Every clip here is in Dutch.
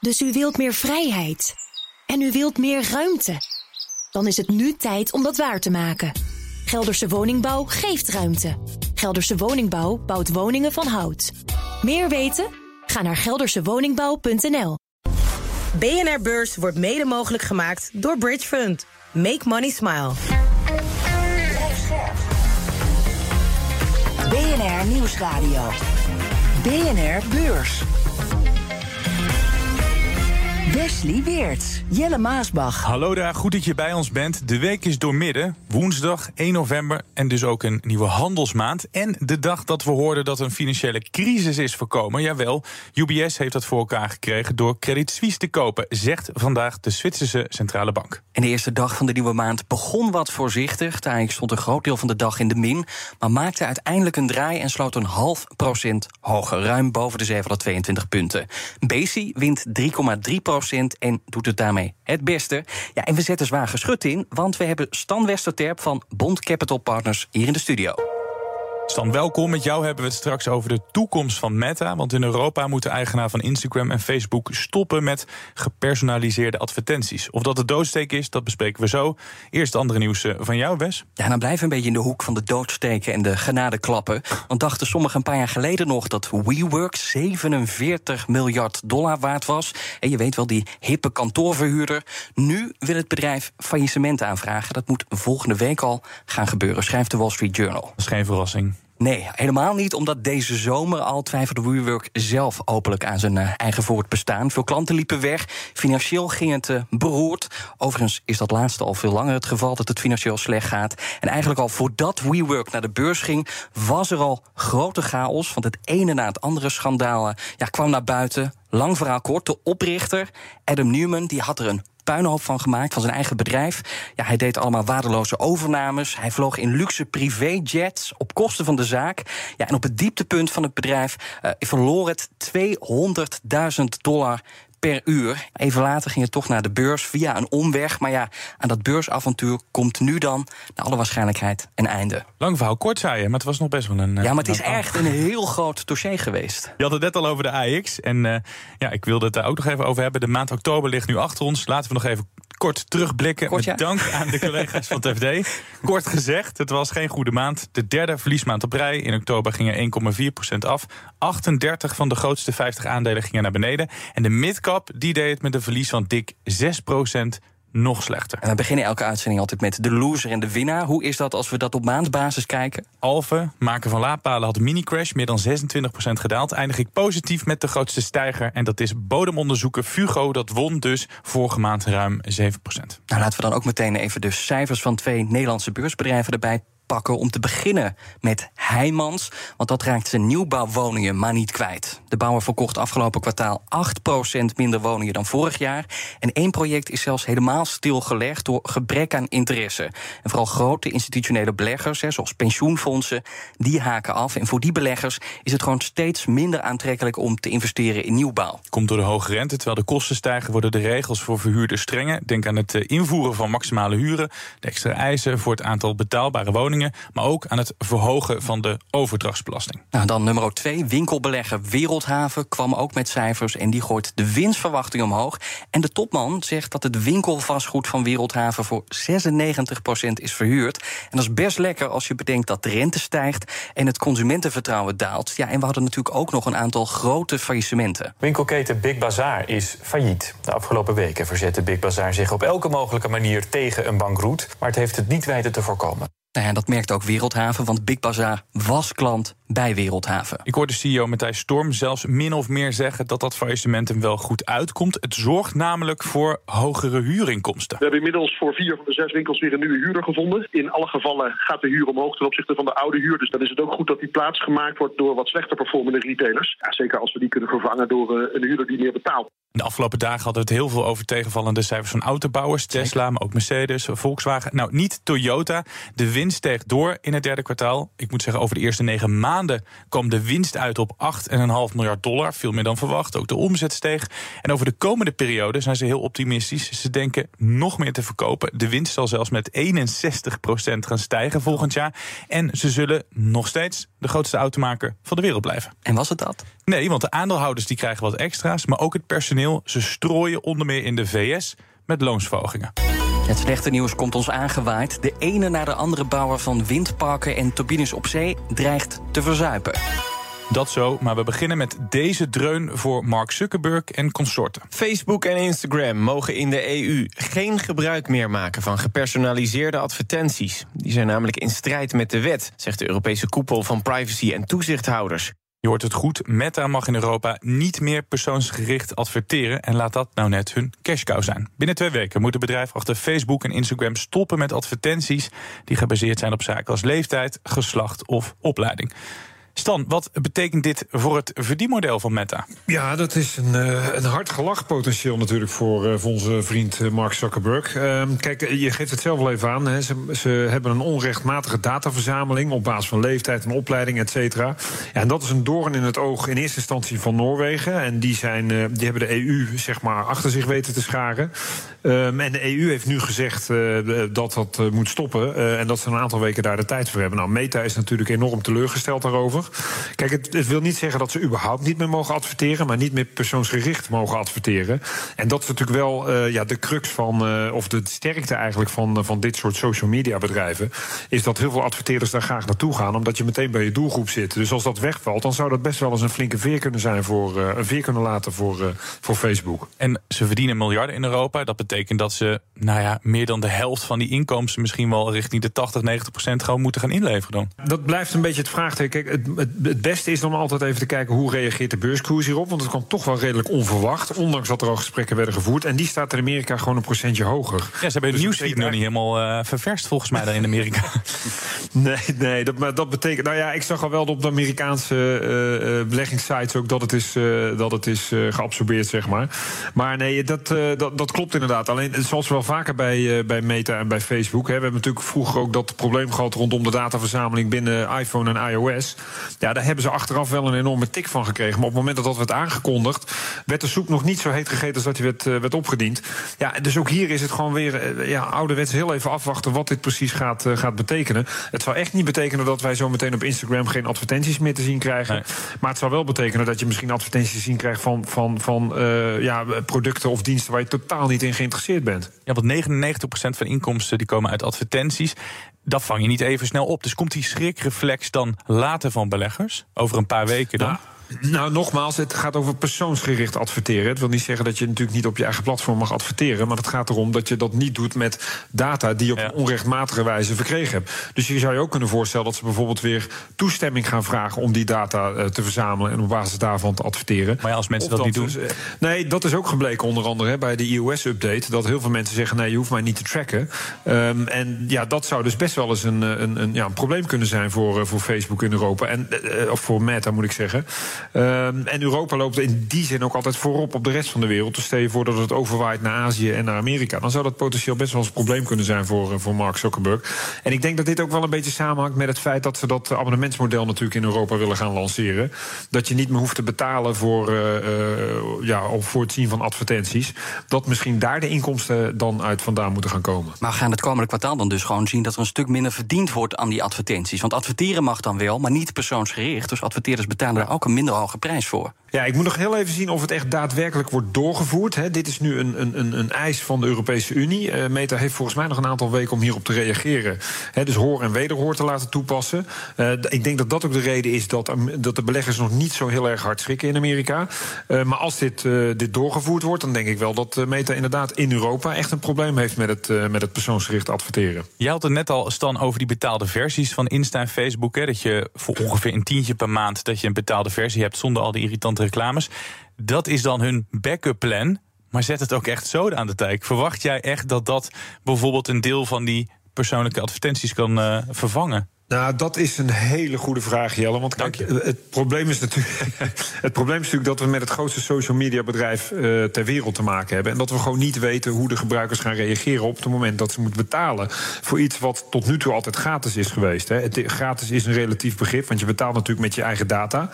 Dus u wilt meer vrijheid. En u wilt meer ruimte. Dan is het nu tijd om dat waar te maken. Gelderse Woningbouw geeft ruimte. Gelderse Woningbouw bouwt woningen van hout. Meer weten? Ga naar geldersewoningbouw.nl. BNR Beurs wordt mede mogelijk gemaakt door Bridge Fund. Make money smile. BNR Nieuwsradio. BNR Beurs. Wesley Weerts, Jelle Maasbach. Hallo daar, goed dat je bij ons bent. De week is doormidden, woensdag 1 november en dus ook een nieuwe handelsmaand. En de dag dat we hoorden dat een financiële crisis is voorkomen. Jawel, UBS heeft dat voor elkaar gekregen door Credit Suisse te kopen, zegt vandaag de Zwitserse Centrale Bank. En de eerste dag van de nieuwe maand begon wat voorzichtig. Daar stond een groot deel van de dag in de min, maar maakte uiteindelijk een draai en sloot een half procent hoger, ruim boven de 722 punten. Basi wint 3,3 procent en doet het daarmee het beste. Ja, en we zetten zwaar geschut in, want we hebben Stan Westerterp van Bond Capital Partners hier in de studio. Stan, welkom. Met jou hebben we het straks over de toekomst van Meta. Want in Europa moet de eigenaar van Instagram en Facebook stoppen met gepersonaliseerde advertenties. Of dat de doodsteek is, dat bespreken we zo. Eerst andere nieuws eh, van jou, Wes. Ja, dan blijven we een beetje in de hoek van de doodsteken en de genadeklappen. Want dachten sommigen een paar jaar geleden nog dat WeWork 47 miljard dollar waard was. En je weet wel, die hippe kantoorverhuurder. Nu wil het bedrijf faillissement aanvragen. Dat moet volgende week al gaan gebeuren, schrijft de Wall Street Journal. Dat is geen verrassing. Nee, helemaal niet, omdat deze zomer al twijfelde WeWork zelf openlijk aan zijn uh, eigen voortbestaan. Veel klanten liepen weg, financieel ging het uh, beroerd. Overigens is dat laatste al veel langer het geval dat het financieel slecht gaat. En eigenlijk al voordat WeWork naar de beurs ging, was er al grote chaos. Want het ene na het andere schandaal uh, ja, kwam naar buiten. Lang verhaal kort, de oprichter Adam Newman die had er een puinhoop van gemaakt, van zijn eigen bedrijf. Ja, hij deed allemaal waardeloze overnames. Hij vloog in luxe privéjets op kosten van de zaak. Ja, en op het dieptepunt van het bedrijf uh, verloor het 200.000 dollar per uur. Even later ging het toch naar de beurs via een omweg. Maar ja, aan dat beursavontuur komt nu dan, naar alle waarschijnlijkheid, een einde. Lang verhaal kort, zei je, maar het was nog best wel een. Ja, maar het is echt een heel groot dossier geweest. Je had het net al over de AX. En uh, ja, ik wilde het daar ook nog even over hebben. De maand oktober ligt nu achter ons. Laten we nog even kort terugblikken. Kort, ja. Met dank aan de collega's van het FD. Kort gezegd, het was geen goede maand. De derde verliesmaand op rij. In oktober gingen 1,4% af. 38 van de grootste 50 aandelen gingen naar beneden. En de midcap die deed het met een verlies van dik 6% nog slechter. En we beginnen elke uitzending altijd met de loser en de winnaar. Hoe is dat als we dat op maandbasis kijken? Alve, maker van laadpalen, had mini-crash, meer dan 26% gedaald. Eindig ik positief met de grootste stijger. En dat is bodemonderzoeker Fugo. Dat won dus vorige maand ruim 7%. Nou, laten we dan ook meteen even de cijfers van twee Nederlandse beursbedrijven erbij pakken. Om te beginnen met Heijmans, want dat raakt zijn nieuwbouwwoningen maar niet kwijt. De bouwer verkocht afgelopen kwartaal 8% minder woningen dan vorig jaar. En één project is zelfs helemaal stilgelegd door gebrek aan interesse. En vooral grote institutionele beleggers, zoals pensioenfondsen, die haken af. En voor die beleggers is het gewoon steeds minder aantrekkelijk om te investeren in nieuwbouw. Komt door de hoge rente, terwijl de kosten stijgen, worden de regels voor verhuurders strenger. Denk aan het invoeren van maximale huren, de extra eisen voor het aantal betaalbare woningen maar ook aan het verhogen van de overdrachtsbelasting. Nou, dan nummer 2, winkelbelegger Wereldhaven kwam ook met cijfers en die gooit de winstverwachting omhoog. En de topman zegt dat het winkelvastgoed van Wereldhaven voor 96% is verhuurd. En dat is best lekker als je bedenkt dat de rente stijgt en het consumentenvertrouwen daalt. Ja, en we hadden natuurlijk ook nog een aantal grote faillissementen. Winkelketen Big Bazaar is failliet. De afgelopen weken verzette Big Bazaar zich op elke mogelijke manier tegen een bankroet, maar het heeft het niet weten te voorkomen. Nou ja, dat merkt ook Wereldhaven, want Big Bazaar was klant bij Wereldhaven. Ik hoorde CEO Matthijs Storm zelfs min of meer zeggen dat dat faillissement hem wel goed uitkomt. Het zorgt namelijk voor hogere huurinkomsten. We hebben inmiddels voor vier van de zes winkels weer een nieuwe huurder gevonden. In alle gevallen gaat de huur omhoog ten opzichte van de oude huur. Dus dan is het ook goed dat die plaats gemaakt wordt door wat slechter performende retailers. Ja, zeker als we die kunnen vervangen door eh, een huurder die meer betaalt. De afgelopen dagen hadden we het heel veel over tegenvallende cijfers van autobouwers. Tesla, maar ook Mercedes, Volkswagen. Nou, niet Toyota. De winst steeg door in het derde kwartaal. Ik moet zeggen, over de eerste negen maanden maanden kwam de winst uit op 8,5 miljard dollar. Veel meer dan verwacht. Ook de omzet steeg. En over de komende periode zijn ze heel optimistisch. Ze denken nog meer te verkopen. De winst zal zelfs met 61% gaan stijgen volgend jaar. En ze zullen nog steeds de grootste automaker van de wereld blijven. En was het dat? Nee, want de aandeelhouders die krijgen wat extra's. Maar ook het personeel. Ze strooien onder meer in de VS met loonsverhogingen. Het slechte nieuws komt ons aangewaaid. De ene na de andere bouwer van windparken en turbines op zee dreigt te verzuipen. Dat zo, maar we beginnen met deze dreun voor Mark Zuckerberg en consorten. Facebook en Instagram mogen in de EU geen gebruik meer maken van gepersonaliseerde advertenties. Die zijn namelijk in strijd met de wet, zegt de Europese koepel van privacy en toezichthouders. Je hoort het goed, Meta mag in Europa niet meer persoonsgericht adverteren... en laat dat nou net hun cashcow zijn. Binnen twee weken moet het bedrijf achter Facebook en Instagram stoppen met advertenties... die gebaseerd zijn op zaken als leeftijd, geslacht of opleiding. Stan, wat betekent dit voor het verdienmodel van Meta? Ja, dat is een, uh, een hard gelachpotentieel natuurlijk voor, uh, voor onze vriend uh, Mark Zuckerberg. Ehm, kijk, je geeft het zelf wel even aan. Ze, ze, hebben een onrechtmatige dataverzameling op basis van leeftijd en opleiding, et cetera. En dat is een doorn in het oog in eerste instantie van Noorwegen. En die, zijn, die hebben de EU zeg maar achter zich weten te scharen. Um, en de EU heeft nu gezegd dat dat moet stoppen. en dat ze een aantal weken daar de tijd voor hebben. Nou, Meta is natuurlijk enorm teleurgesteld daarover. Kijk, het, wil niet zeggen dat ze überhaupt niet meer mogen adverteren, maar niet meer persoonsgericht mogen adverteren. En dat is natuurlijk wel uh, ja, de crux van, uh, of de sterkte eigenlijk van, van dit soort social media bedrijven. Is dat heel veel adverteerders daar graag naartoe gaan, omdat je meteen bij je doelgroep zit. Dus als dat wegvalt, dan zou dat best wel eens een flinke veer kunnen zijn voor een veer kunnen laten voor, voor Facebook. En ze verdienen miljarden in Europa. Dat betekent dat ze, nou ja, meer dan de helft van die inkomsten misschien wel richting de 80, 90 procent gewoon moeten gaan inleveren dan. Dat blijft een beetje het vraagteken. Kijk, het, het, beste is om altijd even te kijken hoe reageert de beurskoers hierop. Want het kwam toch wel redelijk onverwacht. Ondanks dat er al gesprekken werden gevoerd. En die staat in Amerika gewoon een procentje hoger. Ja, ze hebben dus de nieuwsfeed nog niet helemaal uh, ververst volgens mij daar in Amerika. nee, nee dat, dat betekent... Nou ja, ik zag al wel op de Amerikaanse uh, beleggingssites ook dat het is, uh, dat het is geabsorbeerd, zeg maar. Maar nee, dat, dat, dat klopt inderdaad. Alleen, zoals wel vaker bij, bij Meta en bij Facebook... Hè, we hebben natuurlijk vroeger ook dat probleem gehad... rondom de dataverzameling binnen iPhone en iOS. Ja, daar hebben ze achteraf wel een enorme tik van gekregen. Maar op het moment dat dat werd aangekondigd, werd de soep nog niet zo heet gegeten als dat die werd, uh, werd opgediend. Ja, dus ook hier is het gewoon weer uh, ja, ouderwets heel even afwachten wat dit precies gaat, gaat betekenen. Het zou echt niet betekenen dat wij zo meteen op Instagram geen advertenties meer te zien krijgen. Nee. Maar het zou wel betekenen dat je misschien advertenties te zien krijgt van, van, van ja, producten of diensten waar je totaal niet in geïnteresseerd bent. Ja, want 99% van inkomsten die komen uit advertenties dat vang je niet even snel op. Dus komt die schrikreflex dan later van beleggers? Over een paar weken dan? Nou, nou, nogmaals, het gaat over persoonsgericht adverteren. Het wil niet zeggen dat je natuurlijk niet op je eigen platform mag adverteren. Maar het gaat erom dat je dat niet doet met data die je op een onrechtmatige wijze verkregen hebt. Dus je zou je ook kunnen voorstellen dat ze bijvoorbeeld weer toestemming gaan vragen om die data uh, te verzamelen en op basis daarvan te adverteren. Maar ja, als mensen dat, dat, niet doen. Dus, nee, dat is ook gebleken onder andere bij de iOS-update. Dat heel veel mensen zeggen: nee, je hoeft mij niet te tracken. Um, en ja, dat zou dus best wel eens een, een, een, ja, een probleem kunnen zijn voor, uh, voor Facebook in Europa. En, uh, of voor Meta moet ik zeggen. Um, en Europa loopt in die zin ook altijd voorop op de rest van de wereld. Dus stel je voor dat het overwaait naar Azië en naar Amerika. Dan zou dat potentieel best wel eens een probleem kunnen zijn voor, voor Mark Zuckerberg. En ik denk dat dit ook wel een beetje samenhangt met het feit dat ze dat abonnementsmodel natuurlijk in Europa willen gaan lanceren. Dat je niet meer hoeft te betalen voor, uh, ja, voor het zien van advertenties. Dat misschien daar de inkomsten dan uit vandaan moeten gaan komen. Maar gaan het komende kwartaal dan dus gewoon zien dat er een stuk minder verdiend wordt aan die advertenties. Want adverteren mag dan wel, maar niet persoonsgericht. Dus adverteerders betalen daar ook een minder hoge prijs voor. Ja, ik moet nog heel even zien of het echt daadwerkelijk wordt doorgevoerd. Dit is nu een, een, een eis van de Europese Unie. Uh, Meta heeft volgens mij nog een aantal weken om hierop te reageren. Dus hoor en wederhoor te laten toepassen. Uh, ik denk dat dat ook de reden is dat, dat de beleggers nog niet zo heel erg hard schrikken in Amerika. Uh, maar als dit, dit doorgevoerd wordt, dan denk ik wel dat Meta inderdaad in Europa echt een probleem heeft met het, met het persoonsgericht adverteren. Je had het net al, Stan, over die betaalde versies van Insta en Facebook. Dat je voor ongeveer een tientje per maand dat je een betaalde versie hebt zonder al die irritante reclames. Dat is dan hun backup plan. Maar zet het ook echt zo aan de tijk. Verwacht jij echt dat dat bijvoorbeeld een deel van die persoonlijke advertenties kan uh, vervangen? Nou, dat is een hele goede vraag, Jelle. Want kijk, het probleem, is natuurlijk, het probleem is natuurlijk dat we met het grootste social media bedrijf uh, ter wereld te maken hebben. En dat we gewoon niet weten hoe de gebruikers gaan reageren op het moment dat ze moeten betalen voor iets wat tot nu toe altijd gratis is geweest. Hè. Het, gratis is een relatief begrip, want je betaalt natuurlijk met je eigen data.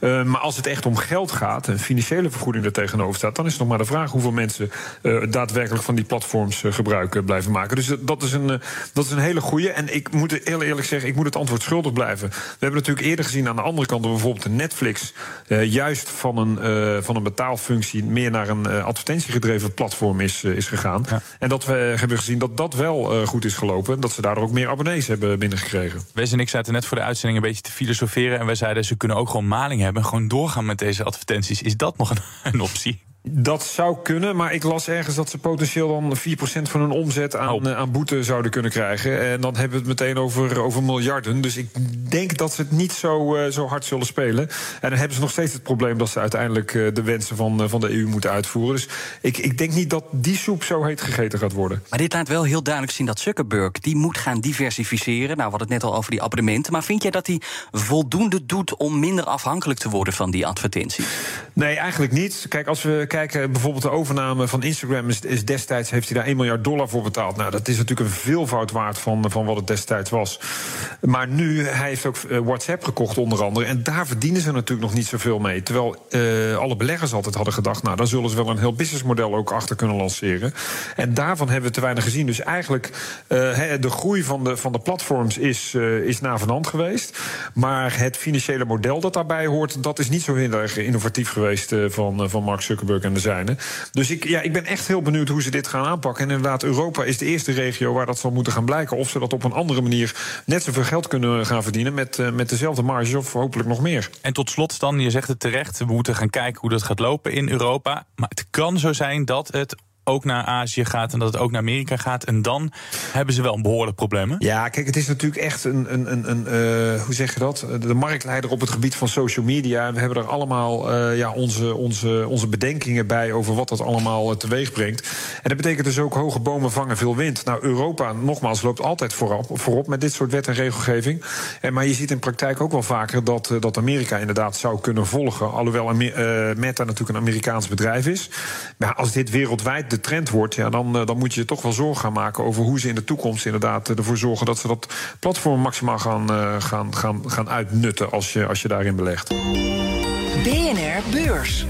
Uh, maar als het echt om geld gaat, een financiële vergoeding er tegenover staat, dan is het nog maar de vraag hoeveel mensen uh, daadwerkelijk van die platforms gebruik blijven maken. Dus dat is een, dat is een hele goede. En ik moet heel eerlijk zeggen, ik moet het antwoord schuldig blijven. We hebben natuurlijk eerder gezien aan de andere kant... dat bijvoorbeeld de Netflix uh, juist van een, uh, van een betaalfunctie... meer naar een uh, advertentiegedreven platform is, is gegaan. Ja. En dat we hebben gezien dat dat wel goed is gelopen. Dat ze daardoor ook meer abonnees hebben binnengekregen. Wes en ik zaten net voor de uitzending een beetje te filosoferen... en wij zeiden ze kunnen ook gewoon maling hebben... en gewoon doorgaan met deze advertenties. Is dat nog een, een optie? Dat zou kunnen, maar ik las ergens dat ze potentieel dan 4% van hun omzet aan, oh. aan boete zouden kunnen krijgen. En dan hebben we het meteen over, over miljarden. Dus ik denk dat ze het niet zo, uh, zo hard zullen spelen. En dan hebben ze nog steeds het probleem dat ze uiteindelijk uh, de wensen van, uh, van de EU moeten uitvoeren. Dus ik, ik denk niet dat die soep zo heet gegeten gaat worden. Maar dit laat wel heel duidelijk zien dat Zuckerberg die moet gaan diversificeren. Nou, we hadden het net al over die abonnementen. Maar vind jij dat hij voldoende doet om minder afhankelijk te worden van die advertenties? Nee, eigenlijk niet. Kijk, als we kijken, bijvoorbeeld de overname van Instagram is, is, destijds heeft hij daar 1 miljard dollar voor betaald. Nou, dat is natuurlijk een veelvoud waard van, van wat het destijds was. Maar nu, hij heeft ook uh, WhatsApp gekocht onder andere. En daar verdienen ze natuurlijk nog niet zoveel mee. Terwijl uh, alle beleggers altijd hadden gedacht, nou, daar zullen ze wel een heel businessmodel ook achter kunnen lanceren. En daarvan hebben we te weinig gezien. Dus eigenlijk, uh, de groei van de, van de platforms is, is na van hand geweest. Maar het financiële model dat daarbij hoort, dat is niet zo heel erg innovatief geweest van, van Mark Zuckerberg Dus ik, ja, ik ben echt heel benieuwd hoe ze dit gaan aanpakken. En inderdaad, Europa is de eerste regio waar dat zal moeten gaan blijken. Of ze dat op een andere manier net zoveel geld kunnen gaan verdienen. Met, uh, met dezelfde marges of hopelijk nog meer. En tot slot, Stan, je zegt het terecht. We moeten gaan kijken hoe dat gaat lopen in Europa. Maar het kan zo zijn dat het ook naar Azië gaat en dat het ook naar Amerika gaat. En dan hebben ze wel een behoorlijk probleem. Ja, kijk, het is natuurlijk echt een, een, een, een uh, hoe zeg je dat? De marktleider op het gebied van social media. En we hebben er allemaal uh, ja, onze, onze, onze bedenkingen bij over wat dat allemaal uh, teweeg brengt. En dat betekent dus ook hoge bomen vangen veel wind. Nou, Europa, nogmaals, loopt altijd voorop, voorop met dit soort wet en regelgeving. En, maar je ziet in praktijk ook wel vaker dat, dat Amerika inderdaad zou kunnen volgen. Alhoewel Meta natuurlijk een Amerikaans bedrijf is. Maar als dit wereldwijd trend wordt, ja, dan, dan moet je je toch wel zorgen gaan maken over hoe ze in de toekomst inderdaad ervoor zorgen dat ze dat platform maximaal gaan, uh, gaan, gaan, gaan uitnutten als je, als je daarin belegt. BNR Beurs.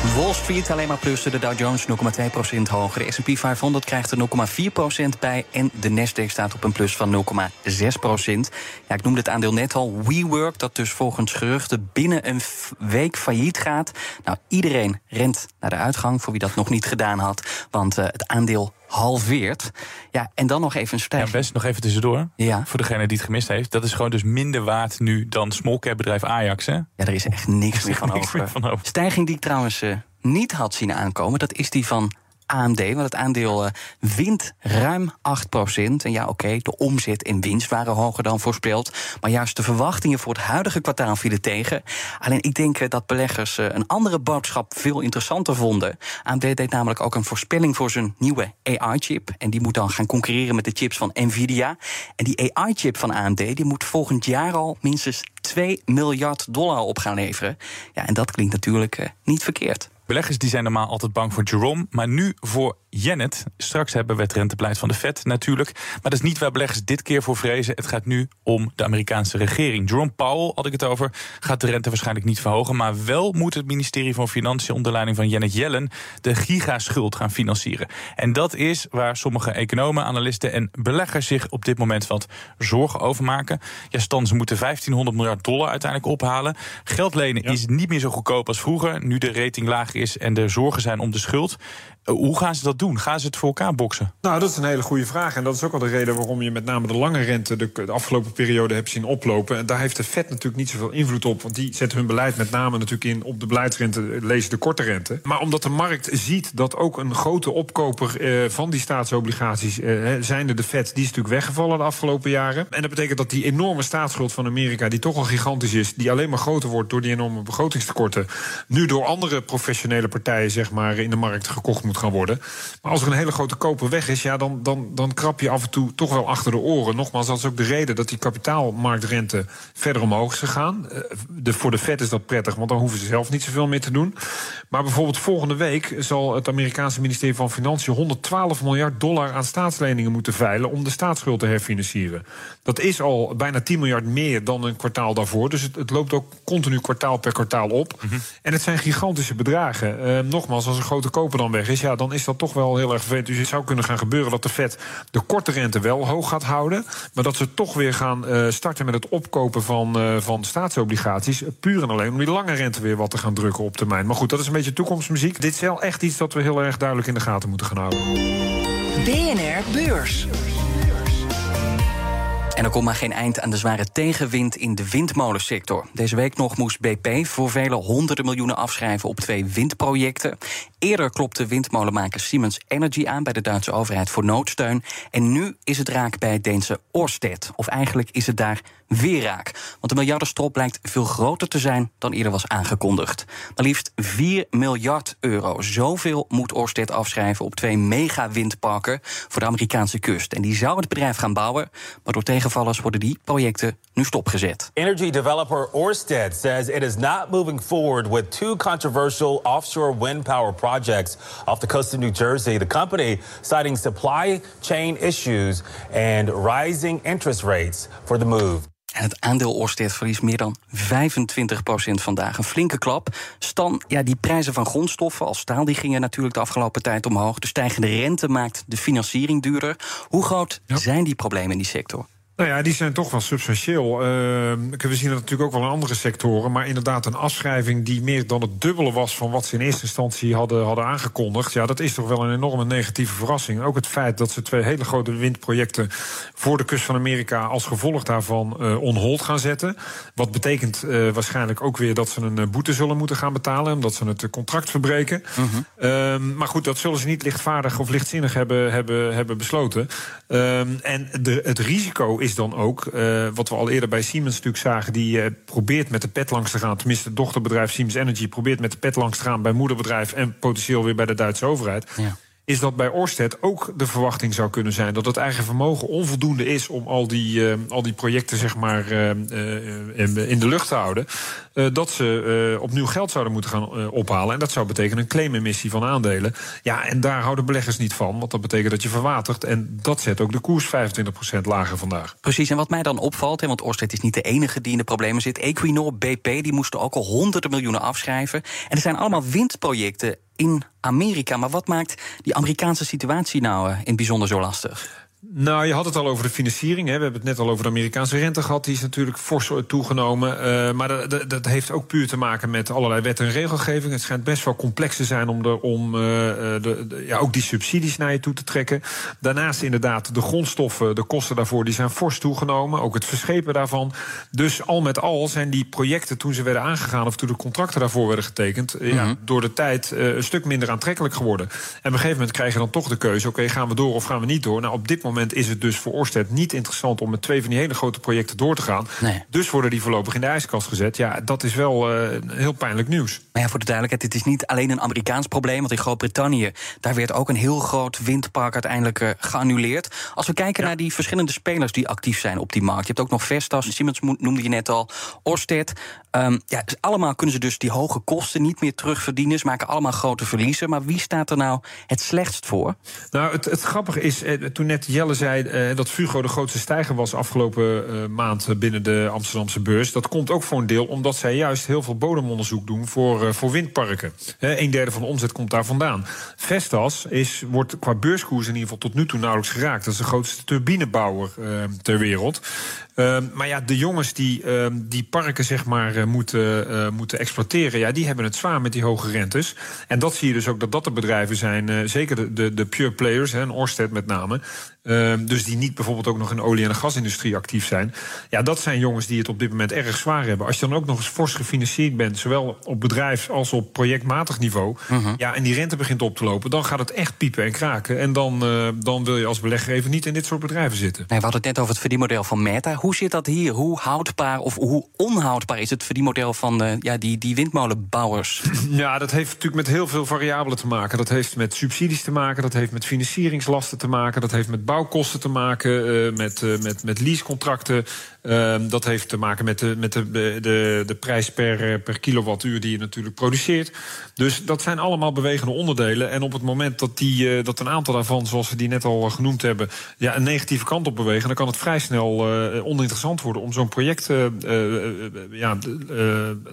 Wall Street alleen maar plussen, de Dow Jones 0,2% hoger. De S&P 500 krijgt er 0,4% bij en de Nasdaq staat op een plus van 0,6%. Ja, ik noemde het aandeel net al, WeWork, dat dus volgens geruchten binnen een week failliet gaat. Nou, iedereen rent naar de uitgang, voor wie dat nog niet gedaan had, want uh, het aandeel halveert. Ja, en dan nog even een stijging. Ja, best nog even tussendoor. Ja. Voor degene die het gemist heeft. Dat is gewoon dus minder waard nu dan smallcap bedrijf Ajax. Hè? Ja, er is echt niks, meer, van niks meer van over. Stijging die ik trouwens uh, niet had zien aankomen, dat is die van AMD. Want het aandeel uh, wint ruim 8% En ja, oké, de omzet en winst waren hoger dan voorspeld. Maar juist de verwachtingen voor het huidige kwartaal vielen tegen. Alleen ik denk uh, dat beleggers uh, een andere boodschap veel interessanter vonden. AMD deed namelijk ook een voorspelling voor zijn nieuwe AI-chip. En die moet dan gaan concurreren met de chips van Nvidia. En die AI-chip van AMD die moet volgend jaar al minstens 2 miljard dollar op gaan leveren. Ja, en dat klinkt natuurlijk niet verkeerd. Beleggers die zijn normaal altijd bang voor Jerome, maar nu voor Janet. Straks hebben we het rentebeleid van de Fed natuurlijk. Maar dat is niet waar beleggers dit keer voor vrezen. Het gaat nu om de Amerikaanse regering. Jerome Powell, had ik het over, gaat de rente waarschijnlijk niet verhogen. Maar wel moet het ministerie van Financiën onder leiding van Janet Yellen de gigaschuld gaan financieren. En dat is waar sommige economen, analisten en beleggers zich op dit moment wat zorgen over maken. Ja, Stan, ze moeten 1500 miljard dollar uiteindelijk ophalen. Geld lenen ja. is niet meer zo goedkoop als vroeger. Nu de rating laag is en er zorgen zijn om de schuld. Hoe gaan ze dat doen? Gaan ze het voor elkaar boksen? Nou, dat is een hele goede vraag. En dat is ook wel de reden waarom je met name de lange rente de, afgelopen periode hebt zien oplopen. En daar heeft de Fed natuurlijk niet zoveel invloed op. Want die zetten hun beleid met name natuurlijk in op de beleidsrente, lees de korte rente. Maar omdat de markt ziet dat ook een grote opkoper eh, van die staatsobligaties, eh, zijnde de Fed, die is natuurlijk weggevallen de afgelopen jaren. En dat betekent dat die enorme staatsschuld van Amerika, die toch al gigantisch is, die alleen maar groter wordt door die enorme begrotingstekorten, nu door andere professionele partijen zeg maar, in de markt gekocht moet gaan worden. Maar als er een hele grote koper weg is, ja, dan, dan, dan krap je af en toe toch wel achter de oren. Nogmaals, dat is ook de reden dat die kapitaalmarktrente verder omhoog is gegaan. Eh, de, voor de Fed is dat prettig, want dan hoeven ze zelf niet zoveel meer te doen. Maar bijvoorbeeld volgende week zal het Amerikaanse ministerie van Financiën 112 miljard dollar aan staatsleningen moeten veilen om de staatsschuld te herfinancieren. Dat is al bijna 10 miljard meer dan een kwartaal daarvoor. Dus het, het loopt ook continu kwartaal per kwartaal op. En het zijn gigantische bedragen. Eh, nogmaals, als een grote koper dan weg is, ja, dan is dat toch wel heel erg vervelend. Dus het zou kunnen gaan gebeuren dat de Fed de korte rente wel hoog gaat houden. Maar dat ze toch weer gaan eh, starten met het opkopen van, eh, van staatsobligaties. Puur en alleen om die lange rente weer wat te gaan drukken op termijn. Maar goed, dat is een beetje toekomstmuziek. Dit is wel echt iets dat we heel erg duidelijk in de gaten moeten gaan houden. BNR Beurs. En er komt maar geen eind aan de zware tegenwind in de windmolensector. Deze week nog moest BP voor vele honderden miljoenen afschrijven op twee windprojecten. Eerder klopte windmolenmaker Siemens Energy aan bij de Duitse overheid voor noodsteun. En nu is het raak bij het Deense Orsted. Of eigenlijk is het daar weer raak. Want de miljardenstrop blijkt veel groter te zijn dan eerder was aangekondigd. Maar liefst 4 miljard euro. Zoveel moet Orsted afschrijven op twee mega-windparken voor de Amerikaanse kust. En die zou het bedrijf gaan bouwen, maar door tegenvallers worden die projecten nu stopgezet. Energy developer Orsted says it is not moving forward with two controversial offshore wind power projects off the coast of New Jersey. The company citing supply chain issues and rising interest rates for the move. En het aandeel Orsted verliest meer dan 25% vandaag. Een flinke klap. Stan, ja, die prijzen van grondstoffen als staal die gingen natuurlijk de afgelopen tijd omhoog. De stijgende rente maakt de financiering duurder. Hoe groot zijn die problemen in die sector? Nou ja, die zijn toch wel substantieel. Uh, we zien het natuurlijk ook wel in andere sectoren. Maar inderdaad, een afschrijving die meer dan het dubbele was van wat ze in eerste instantie hadden, hadden aangekondigd. Ja, dat is toch wel een enorme negatieve verrassing. Ook het feit dat ze twee hele grote windprojecten voor de kust van Amerika als gevolg daarvan uh, on hold gaan zetten. Wat betekent uh, waarschijnlijk ook weer dat ze een boete zullen moeten gaan betalen, omdat ze het contract verbreken. -hmm. maar goed, dat zullen ze niet lichtvaardig of lichtzinnig hebben, hebben, hebben besloten. en de, het risico is is dan ook, uh, wat we al eerder bij Siemens natuurlijk zagen, die uh, probeert met de pet langs te gaan. Tenminste, het dochterbedrijf Siemens Energy probeert met de pet langs te gaan bij moederbedrijf en potentieel weer bij de Duitse overheid. Ja is dat bij Orsted ook de verwachting zou kunnen zijn dat het eigen vermogen onvoldoende is om al die, uh, al die projecten zeg maar, uh, uh, in de lucht te houden. dat ze opnieuw geld zouden moeten gaan ophalen. En dat zou betekenen een claimemissie van aandelen. Ja, en daar houden beleggers niet van, want dat betekent dat je verwatert. En dat zet ook de koers 25% lager vandaag. Precies, en wat mij dan opvalt, hè, want Orsted is niet de enige die in de problemen zit. Equinor, BP, die moesten ook al honderden miljoenen afschrijven. En er zijn allemaal windprojecten in Amerika. Maar wat maakt die Amerikaanse situatie nou in het bijzonder zo lastig? Nou, je had het al over de financiering. Hè. We hebben het net al over de Amerikaanse rente gehad. Die is natuurlijk fors toegenomen. Uh, maar dat, dat, heeft ook puur te maken met allerlei wet en regelgeving. Het schijnt best wel complex te zijn om, de, om uh, de, de, ja, ook die subsidies naar je toe te trekken. Daarnaast inderdaad de grondstoffen, de kosten daarvoor, die zijn fors toegenomen. Ook het verschepen daarvan. Dus al met al zijn die projecten toen ze werden aangegaan... of toen de contracten daarvoor werden getekend... Mm -hmm. ja, door de tijd uh, een stuk minder aantrekkelijk geworden. En op een gegeven moment krijg je dan toch de keuze... oké, okay, gaan we door of gaan we niet door? Nou, op dit moment moment is het dus voor Orsted niet interessant om met twee van die hele grote projecten door te gaan. Nee. Dus worden die voorlopig in de ijskast gezet. Ja, dat is wel uh, heel pijnlijk nieuws. Maar ja, voor de duidelijkheid, dit is niet alleen een Amerikaans probleem. Want in Groot-Brittannië, daar werd ook een heel groot windpark uiteindelijk uh, geannuleerd. Als we kijken ja. naar die verschillende spelers die actief zijn op die markt. Je hebt ook nog Vestas, Siemens noemde je net al, Orsted. Um, ja, dus allemaal kunnen ze dus die hoge kosten niet meer terugverdienen. Ze maken allemaal grote verliezen. Maar wie staat er nou het slechtst voor? Nou, het, het grappige is, eh, toen net Jelle zei eh, dat Fugro de grootste stijger was afgelopen eh, maand binnen de Amsterdamse beurs. Dat komt ook voor een deel omdat zij juist heel veel bodemonderzoek doen voor, uh, voor windparken. Een derde van de omzet komt daar vandaan. Vestas is, wordt qua beurskoers in ieder geval tot nu toe nauwelijks geraakt. Dat is de grootste turbinebouwer ter wereld. Uh, maar ja, de jongens die uh, die parken zeg maar uh, moeten, uh, moeten exploiteren, ja, die hebben het zwaar met die hoge rentes. En dat zie je dus ook dat dat de bedrijven zijn, zeker de, de, de pure players, hè, en Orsted met name. dus die niet bijvoorbeeld ook nog in de olie- en de gasindustrie actief zijn. Ja, dat zijn jongens die het op dit moment erg zwaar hebben. Als je dan ook nog eens fors gefinancierd bent, zowel op bedrijfs- als op projectmatig niveau, -huh. ja, en die rente begint op te lopen, dan gaat het echt piepen en kraken. En dan, dan wil je als belegger even niet in dit soort bedrijven zitten. Nee, we hadden het net over het verdienmodel van Meta. Hoe Hoe zit dat hier? Hoe houdbaar of hoe onhoudbaar is het verdienmodel van uh, ja, die, die windmolenbouwers? Ja, dat heeft natuurlijk met heel veel variabelen te maken. Dat heeft met subsidies te maken, dat heeft met financieringslasten te maken, dat heeft met bouwkosten te maken, uh, met, uh, met, met leasecontracten. Ehm, dat heeft te maken met de, met de, de, de prijs per, per kilowattuur die je natuurlijk produceert. Dus dat zijn allemaal bewegende onderdelen. En op het moment dat, die, dat een aantal daarvan, zoals we die net al genoemd hebben, ja, een negatieve kant op bewegen, dan kan het vrij snel oninteressant worden om zo'n project ja,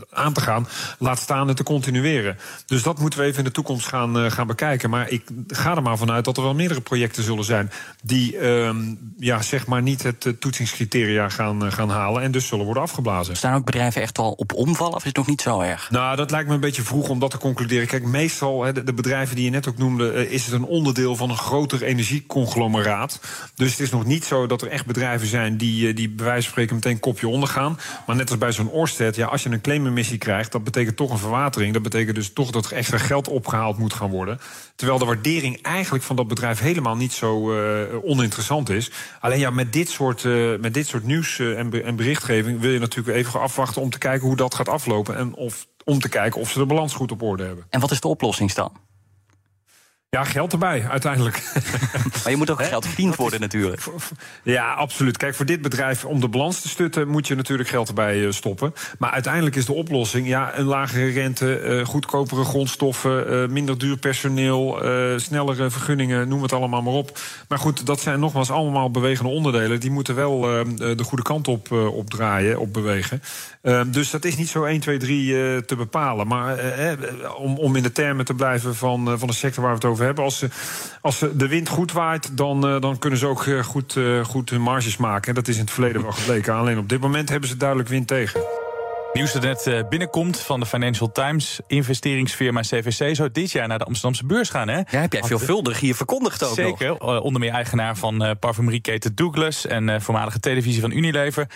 aan te gaan. Laat staan het te continueren. Dus dat moeten we even in de toekomst gaan, gaan bekijken. Maar ik ga er maar vanuit dat er wel meerdere projecten zullen zijn die ehm, ja, zeg maar niet het toetsingscriteria gaan, gaan halen en dus zullen worden afgeblazen. Staan ook bedrijven echt al op omvallen of is het nog niet zo erg? Nou, dat lijkt me een beetje vroeg om dat te concluderen. Kijk, meestal, de, de bedrijven die je net ook noemde, is het een onderdeel van een groter energieconglomeraat. Dus het is nog niet zo dat er echt bedrijven zijn die, die bij wijze van spreken meteen kopje ondergaan. Maar net als bij zo'n Orsted, ja, als je een claimemissie krijgt, dat betekent toch een verwatering. Dat betekent dus toch dat er extra geld opgehaald moet gaan worden. Terwijl de waardering eigenlijk van dat bedrijf helemaal niet zo uh, oninteressant is. Alleen ja, met dit soort, uh, met dit soort nieuws uh, en, en, berichtgeving wil je natuurlijk even afwachten om te kijken hoe dat gaat aflopen. En of, om te kijken of ze de balans goed op orde hebben. En wat is de oplossing dan? Ja, geld erbij, uiteindelijk. Maar je moet ook geld verdiend worden natuurlijk. Ja, absoluut. Kijk, voor dit bedrijf, om de balans te stutten... moet je natuurlijk geld erbij stoppen. Maar uiteindelijk is de oplossing... ja, een lagere rente, goedkopere grondstoffen... minder duur personeel, snellere vergunningen, noem het allemaal maar op. Maar goed, dat zijn nogmaals allemaal bewegende onderdelen. Die moeten wel de goede kant op, op draaien, op bewegen. Dus dat is niet zo 1, 2, 3 te bepalen. Maar om, om in de termen te blijven van, van de sector waar we het over hebben. Als, ze, als ze de wind goed waait, dan, uh, dan kunnen ze ook uh, goed, uh, goed hun marges maken. En dat is in het verleden wel gebleken. Alleen op dit moment hebben ze duidelijk wind tegen. Nieuws dat net binnenkomt van de Financial Times. Investeringsfirma CVC zou dit jaar naar de Amsterdamse beurs gaan. Hè? Ja, heb jij veelvuldig hier verkondigd ook Zeker. Nog. Onder meer eigenaar van parfumerieketen Douglas... en voormalige televisie van Unilever.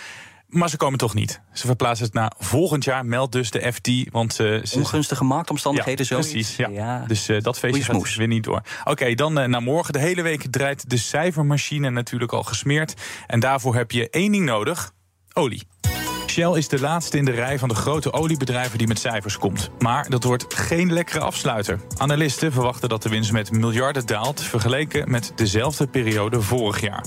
Maar ze komen toch niet. Ze verplaatsen het naar volgend jaar, meldt dus de FT. Want, uh, ze... Ongunstige marktomstandigheden, ja, precies. Ja. ja. Dus uh, dat feestje gaat weer niet door. Oké, okay, dan uh, naar morgen. De hele week draait de cijfermachine natuurlijk al gesmeerd. En daarvoor heb je één ding nodig: olie. Shell is de laatste in de rij van de grote oliebedrijven die met cijfers komt. Maar dat wordt geen lekkere afsluiter. Analisten verwachten dat de winst met miljarden daalt... vergeleken met dezelfde periode vorig jaar.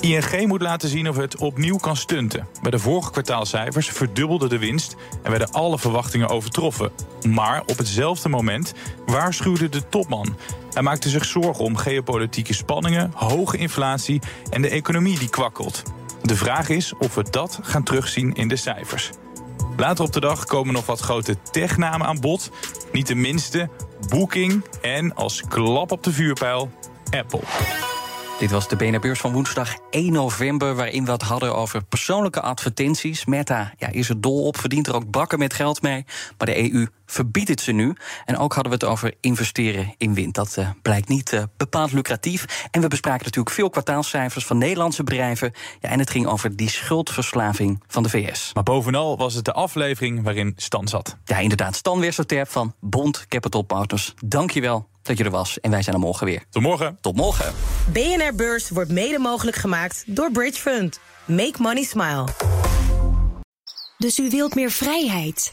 ING moet laten zien of het opnieuw kan stunten. Bij de vorige kwartaalcijfers verdubbelde de winst en werden alle verwachtingen overtroffen. Maar op hetzelfde moment waarschuwde de topman. Hij maakte zich zorgen om geopolitieke spanningen, hoge inflatie en de economie die kwakkelt. De vraag is of we dat gaan terugzien in de cijfers. Later op de dag komen nog wat grote technamen aan bod. Niet de minste, Booking en als klap op de vuurpijl Apple. Dit was de BNR-beurs van woensdag 1 november... waarin we het hadden over persoonlijke advertenties. Meta ja, is er dol op, verdient er ook bakken met geld mee. Maar de EU verbiedt het ze nu. En ook hadden we het over investeren in wind. Dat uh, blijkt niet uh, bepaald lucratief. En we bespraken natuurlijk veel kwartaalcijfers van Nederlandse bedrijven. Ja, en het ging over die schuldverslaving van de VS. Maar bovenal was het de aflevering waarin Stan zat. Ja, inderdaad. Stan Westerterp van Bond Capital Partners. Dank je wel dat je er was. En wij zijn er morgen weer. Tot morgen. Tot morgen. BNR Beurs wordt mede mogelijk gemaakt door Bridge Fund. Make money smile. Dus u wilt meer vrijheid.